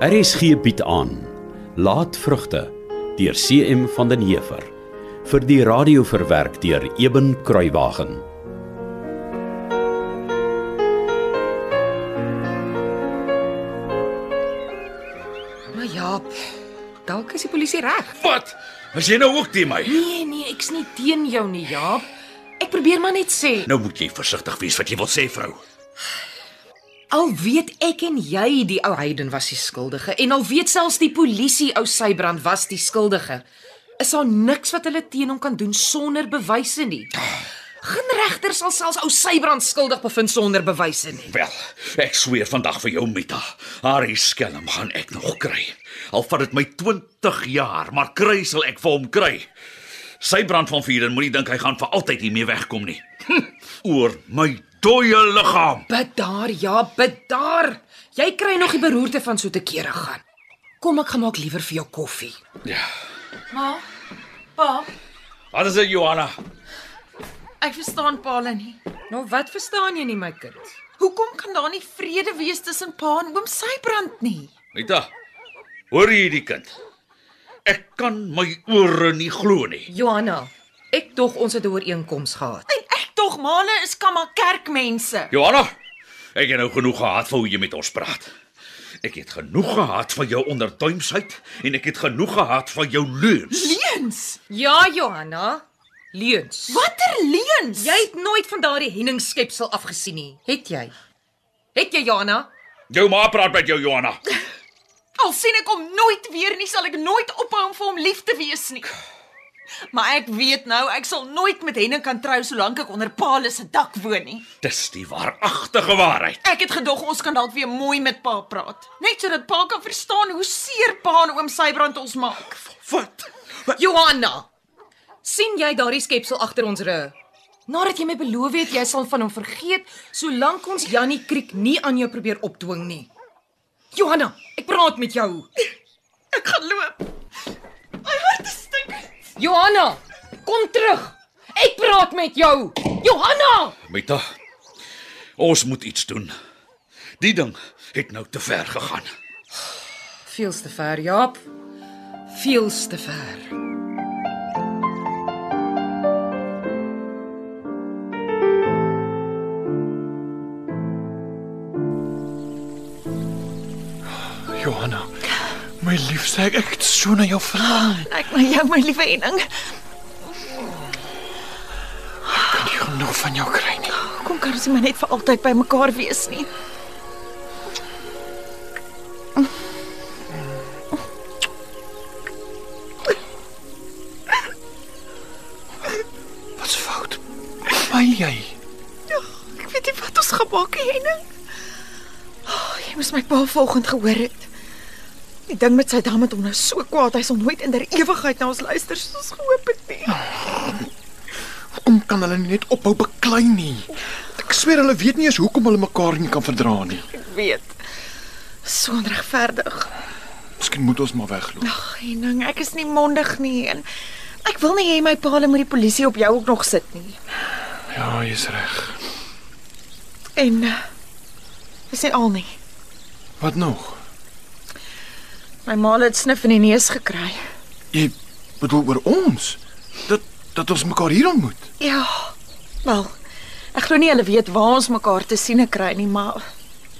RSG bied aan Laatvrugte deur CM van den Heever vir die radio verwerk deur Eben Kruiwagen. Maar Jaap, dalk is die polisie reg. Wat? As jy nou ook teen my? Nee, nee, ek's nie teen jou nie, Jaap. Ek probeer maar net sê. Nou moet jy versigtig wees wat jy wil sê, vrou. Al weet ek en jy die ou Hayden was die skuldige en al weet selfs die polisie ou Sybrand was die skuldige. Is daar niks wat hulle teen hom kan doen sonder bewyse nie. Geen regter sal selfs ou Sybrand skuldig bevind sonder bewyse nie. Wel, ek sweer vandag vir jou Mita, haar skelm gaan ek nog kry. Al vat dit my 20 jaar, maar kry sal ek vir hom kry. Sy brand van vuur en moenie dink hy gaan vir altyd hiermee wegkom nie. Hm, oor my dooie liggaam. Bedaar, ja, bedaar. Jy kry nog die beroerte van so te kere gaan. Kom ek gaan maak liewer vir jou koffie. Ja. Ma, pa, Wat is dit, Johanna? ek verstaan Paul nie. Nou wat verstaan jy nie my kind? Hoekom kan daar nie vrede wees tussen pa en oom Sybrand nie? Mita. Hoor jy die kind? Ek kan my ore nie glo nie. Johanna, ek dog ons het 'n ooreenkoms gehad. En tog male is kamma kerkmense. Johanna, ek het nou genoeg gehad vir hoe jy met ons praat. Ek het genoeg gehad van jou onderduimsheid en ek het genoeg gehad van jou leuns. Leuns. Ja, Johanna. Leuns. Watter leuns? Jy het nooit van daardie henningskepsel afgesien nie, het jy? Het jy, Johanna? Jou ma praat met jou, Johanna. al sien ek hom nooit weer nie, sal ek nooit ophou om vir hom lief te wees nie. Maar ek weet nou, ek sal nooit met Henning kan trou solank ek onder Paul se dak woon nie. Dis die waaragtige waarheid. Ek het gedog ons kan dalk weer mooi met pa praat, net sodat pa kan verstaan hoe seer pa en oom Sybrand ons maak. Wat? Johanna. sien jy daardie skepsel agter ons rug? Nadat jy my beloof het jy sal van hom vergeet solank ons Jannie Kriek nie aan jou probeer opdwing nie. Johanna, ek praat met jou. Ek gaan loop. My hart is stikkend. Johanna, kom terug. Ek praat met jou. Johanna! Mita. Ons moet iets doen. Die ding het nou te ver gegaan. Veels te ver, Jaap. Veels te ver. My liefste, ek, ek het so na jou verlang. Ek maar jou my liewe Henning. Kan nie genoeg van jou kry nie. Kom kan ons maar net vir altyd by mekaar wees nie. Wat's fout? Smil jy? Ek weet nie wat ons gaan maak nie, Henning. Oh, jy moes my pa vanoggend gehoor het. Die ding met sy dam het hom nou so kwaad, hy sal nooit in der ewigheid na ons luister soos gehoop het nie. Hoekom kan hulle nie net ophou beklei nie? Ek sweer hulle weet nie eens hoekom hulle mekaar nie kan verdra nie. Ek weet. So onregverdig. Miskien moet ons maar wegloop. Ag, Henning, ek is nie mondig nie en ek wil nie hê my pa moet die polisie op jou ook nog sit nie. Ja, jy's reg. En dis nie al nie. Wat nog? My ma het snif in die neus gekry. Jy bedoel oor ons? Dat dat ons mekaar hier ontmoet. Ja. Wel, ek glo nie hulle weet waar ons mekaar te siene kry nie, maar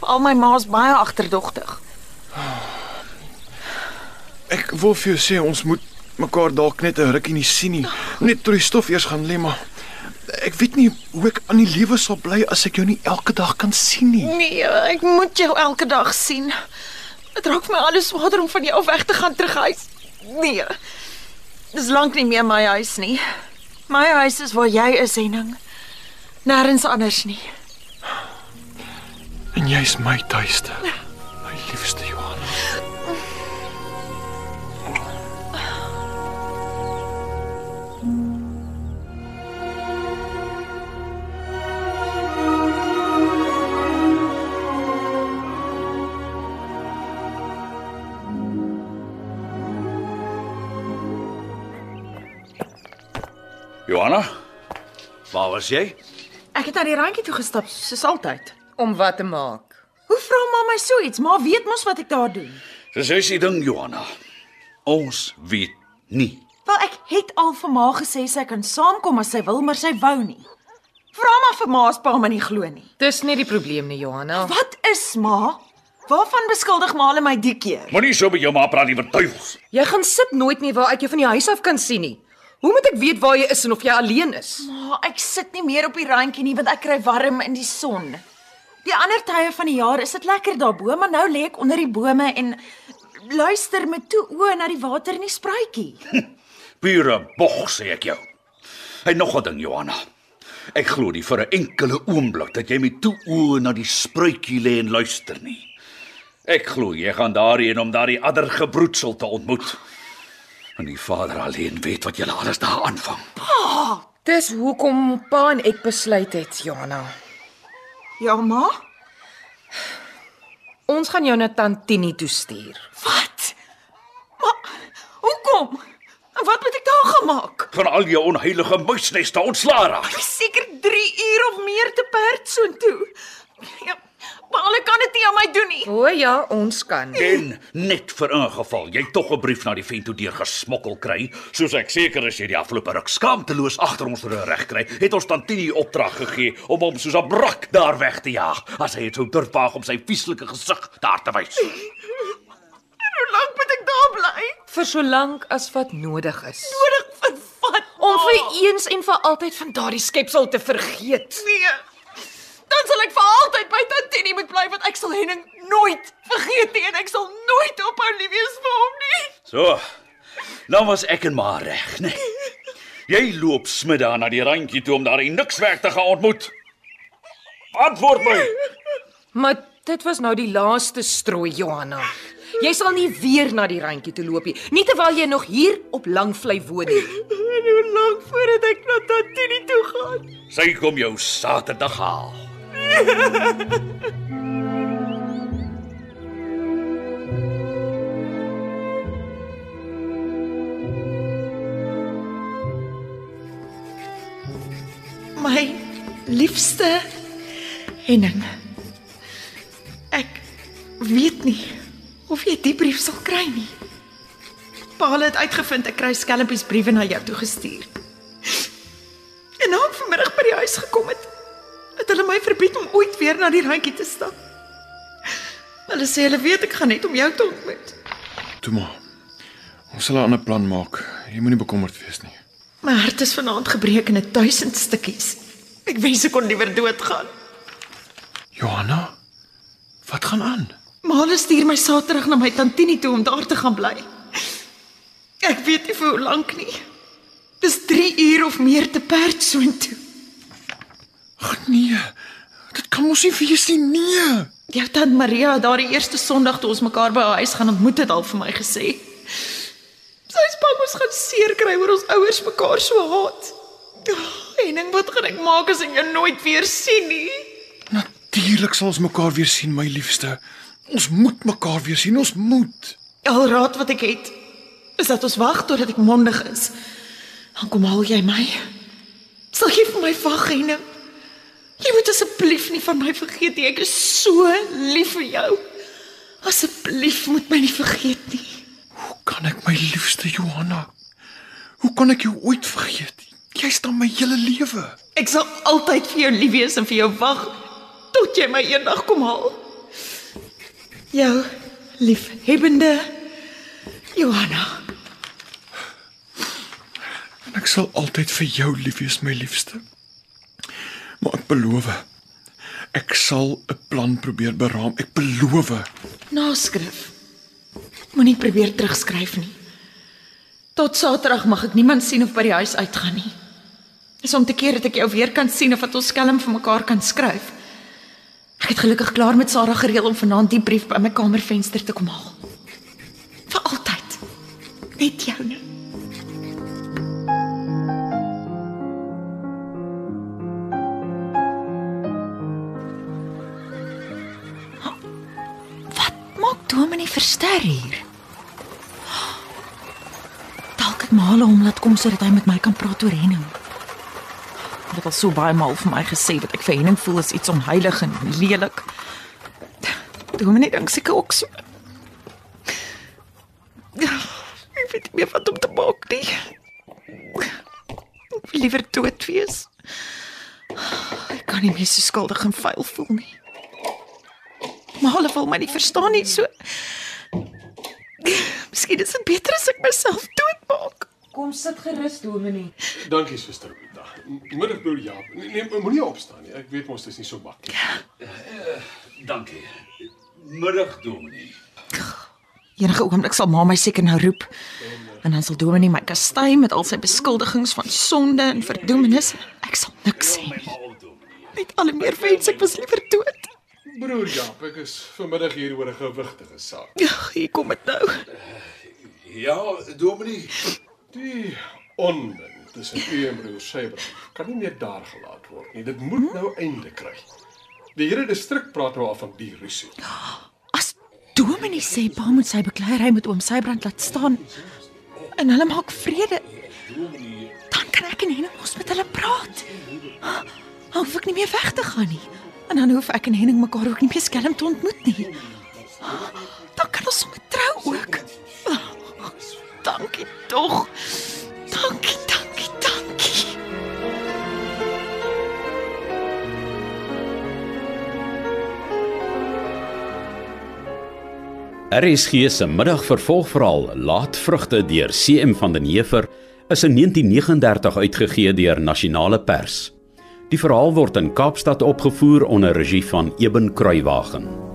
veral my ma's baie agterdogtig. Ek wil vir jou sê ons moet mekaar dalk net 'n rukkie nie sien nie. Net tot die stof eers gaan lê, maar ek weet nie hoe ek aan die lewe sal bly as ek jou nie elke dag kan sien nie. Nee, ek moet jou elke dag sien. Dit raak my alles swaarder om van jou af weg te gaan terug huis. Nee. Dis lank nie meer my huis nie. My huis is waar jy is, Henning. Nêrens anders nie. En jy's my tuiste. My Johanna, waar was jy? Ek het na die randjie toe gestap soos altyd. Om wat te maak? Hoe vra ma my so iets? Ma weet mos wat ek daar doen. Dis is die ding, Johanna. Ons weet nie. Wel ek het al vir ma gesê sy kan saamkom as sy wil, maar sy wou nie. Vra maar vir ma as pa my nie glo nie. Dis nie die probleem nie, Johanna. Wat is ma? Waarvan beskuldig ma hulle my die keer? Moenie so met jou ma praat liewer duiwels. Jy gaan sit nooit meer waar ek jou van die huis af kan sien nie. Hoe moet ek weet waar jy is en of jy alleen is? Ma, ek sit nie meer op die randjie nie want ek kry warm in die son. Die ander tye van die jaar is dit lekker daarbo, maar nou lê ek onder die bome en luister met toe oë na die water in die spruitjie. Pure bog sê ek jou. Hy nog 'n ding, Johanna. Ek glo nie vir 'n enkele oomblik dat jy met toe oë na die spruitjie lê en luister nie. Ek glo jy gaan daarheen om daardie ander gebroedsel te ontmoet. En die Vader alleen weet wat julle alles daar aanvang. Dis hoekom pa en ek besluit het, Johanna. Ja, ma? Ons gaan jou na Tantini toe stuur. Wat? Maar hoekom? En wat moet ek daar gemaak? Van al jou onheilige muisneste ontslaa raak. Seker 3 uur of meer te perd soontoe. Ja, maar hulle kan dit nie aan my doen nie. O ja, ons kan. En net vir ingeval jy tog 'n brief na die vent toe deur gesmokkel kry, soos ek seker is jy die afgelope ruk skaamteloos agter ons reg kry, het ons Tantini opdrag gegee om hom soos 'n brak daar weg te jaag, as hy het so durf waag om sy vieslike gesig daar te wys. Hoe lank moet ek daar bly? Vir so lank as wat nodig is. Nodig vir wat? Om vir eens en vir altyd van daardie skepsel te vergeet. Nee. Dan sal ek vir altyd by Tantini moet bly want ek sal Henning nooit vergeet nie en ek sal nooit ophou lief wees vir hom nie. So. Nou was ek en maar reg, né? Jy loop smiddag na die randjie toe om daar die nikswerk te gaan ontmoet. Antwoord my. Maar dit was nou die laaste strooi, Johanna. Jy sal nie weer na die randjie toe loop nie, nie terwyl jy nog hier op Langvlei woon nie. En hoe lank voordat ek na Tantini toe gaan? Sy kom jou Saterdag haal. My liefste Henning. Ek weet nie of jy die brief sal kry nie. Paul het uitgevind ek kry skelmpies briewe na jou toe gestuur. En nou vanmiddag by die huis gekom het hulle my verbied om ooit weer na die randjie te stap. Hulle sê hulle weet ek gaan net om jou te ontmoet. Toe maar. Ons sal 'n ander plan maak. Jy moenie bekommerd wees nie. My hart is vanaand gebreek in 'n duisend stukkies. Ek wens ek kon liewer doodgaan. Johanna, wat gaan aan? Male stuur my Saterdag na my tantini toe om daar te gaan bly. Ek weet nie vir hoe lank nie. Dis 3 uur of meer te perd soontoe. Ag nee. Mos nie wees nie. Nee. Jou tant Maria daardie eerste Sondag toe ons mekaar by haar huis gaan ontmoet het al vir my gesê. Sy is bang ons gaan seer kry oor ons ouers mekaar so haat. Oh, Henning, wat gaan ek maak as ek jou nooit weer sien nie? Natuurlik sal ons mekaar weer sien, my liefste. Ons moet mekaar weer sien. Ons moet. Al raad wat ek het is dat ons wag totdat ek mondig is. Dan kom haal jy my. Sal jy vir my wag, Henning? Jy moet asseblief nie van my vergeet nie. Ek is so lief vir jou. Asseblief moet my nie vergeet nie. Hoe kan ek my liefste Johanna? Hoe kan ek jou ooit vergeet? Jy's dan my hele lewe. Ek sal altyd vir jou lief wees en vir jou wag tot jy my eendag kom haal. Jou liefhebbende Johanna. En ek sal altyd vir jou lief wees, my liefste. Beloof, ek sal 'n plan probeer beraam. Ek beloof. Naskrif. Moenie probeer terugskryf nie. Tot Saterdag mag ek niemand sien of by die huis uitgaan nie. Dis om te keer dat ek jou weer kan sien of dat ons skelm vir mekaar kan skryf. Ek het gelukkig klaar met Sarah gereël om vanaand die brief by my kamervenster te kom haal. Vir altyd. Net joune. Dominee Verster hier? Dalk het Male hom laat kom sodat hy met my kan praat oor Henning. Hy het al so baie maal vir my gesê dat ek vir Henning voel as iets onheilig en lelik. Dominee dink seker ook so. Ek weet nie wat om te maak nie. Ek wil liewer dood wees. Ek kan nie meer so skuldig en vuil voel nie. Maar hulle wil my nie verstaan nie so. Miskien is dit beter as ek myself doodmaak. Kom sit gerus, Dominee. Dankie suster Rita. Middag broer Jaap. Nee, nee moenie opstaan nie. Ek weet mos dit is nie so maklik. Dankie. Middag, Dominee. Enige oomblik sal ma my seker nou roep. En dan sal Dominee my kastei met al sy beskuldigings van sonde en verdoemenis. Ek sal niks sê nie. Net al meer wens ek was liewer dood. Broer Jaap, ek is vanmiddag hier oor 'n gewigtige saak. Ja, hier kom dit nou. Ja, Dominee. Die onmin tussen u en broer Sybrand kan nie meer daar gelaat word nie. Dit moet nou einde kry. Die hele distrik praat nou al van die rusie. As Dominee sê pa moet sy bekleierery met oom Sybrand laat staan en hulle maak vrede, dan kan ek en Henning mos met hulle praat. Hoef ek nie meer weg te gaan nie. En dan hoef ek en Henning mekaar ook nie meer skelm te ontmoet nie. Dan kan ons sommer trou ook. Dankie tog. Dankie, dankie, dankie. RSG se middagvervolgverhaal Laatvrugte deur CM van den Heever is in 1939 uitgegee deur Nasionale Pers. Die verhaal word in Kaapstad opgevoer onder regie van Eben Kruiwagen.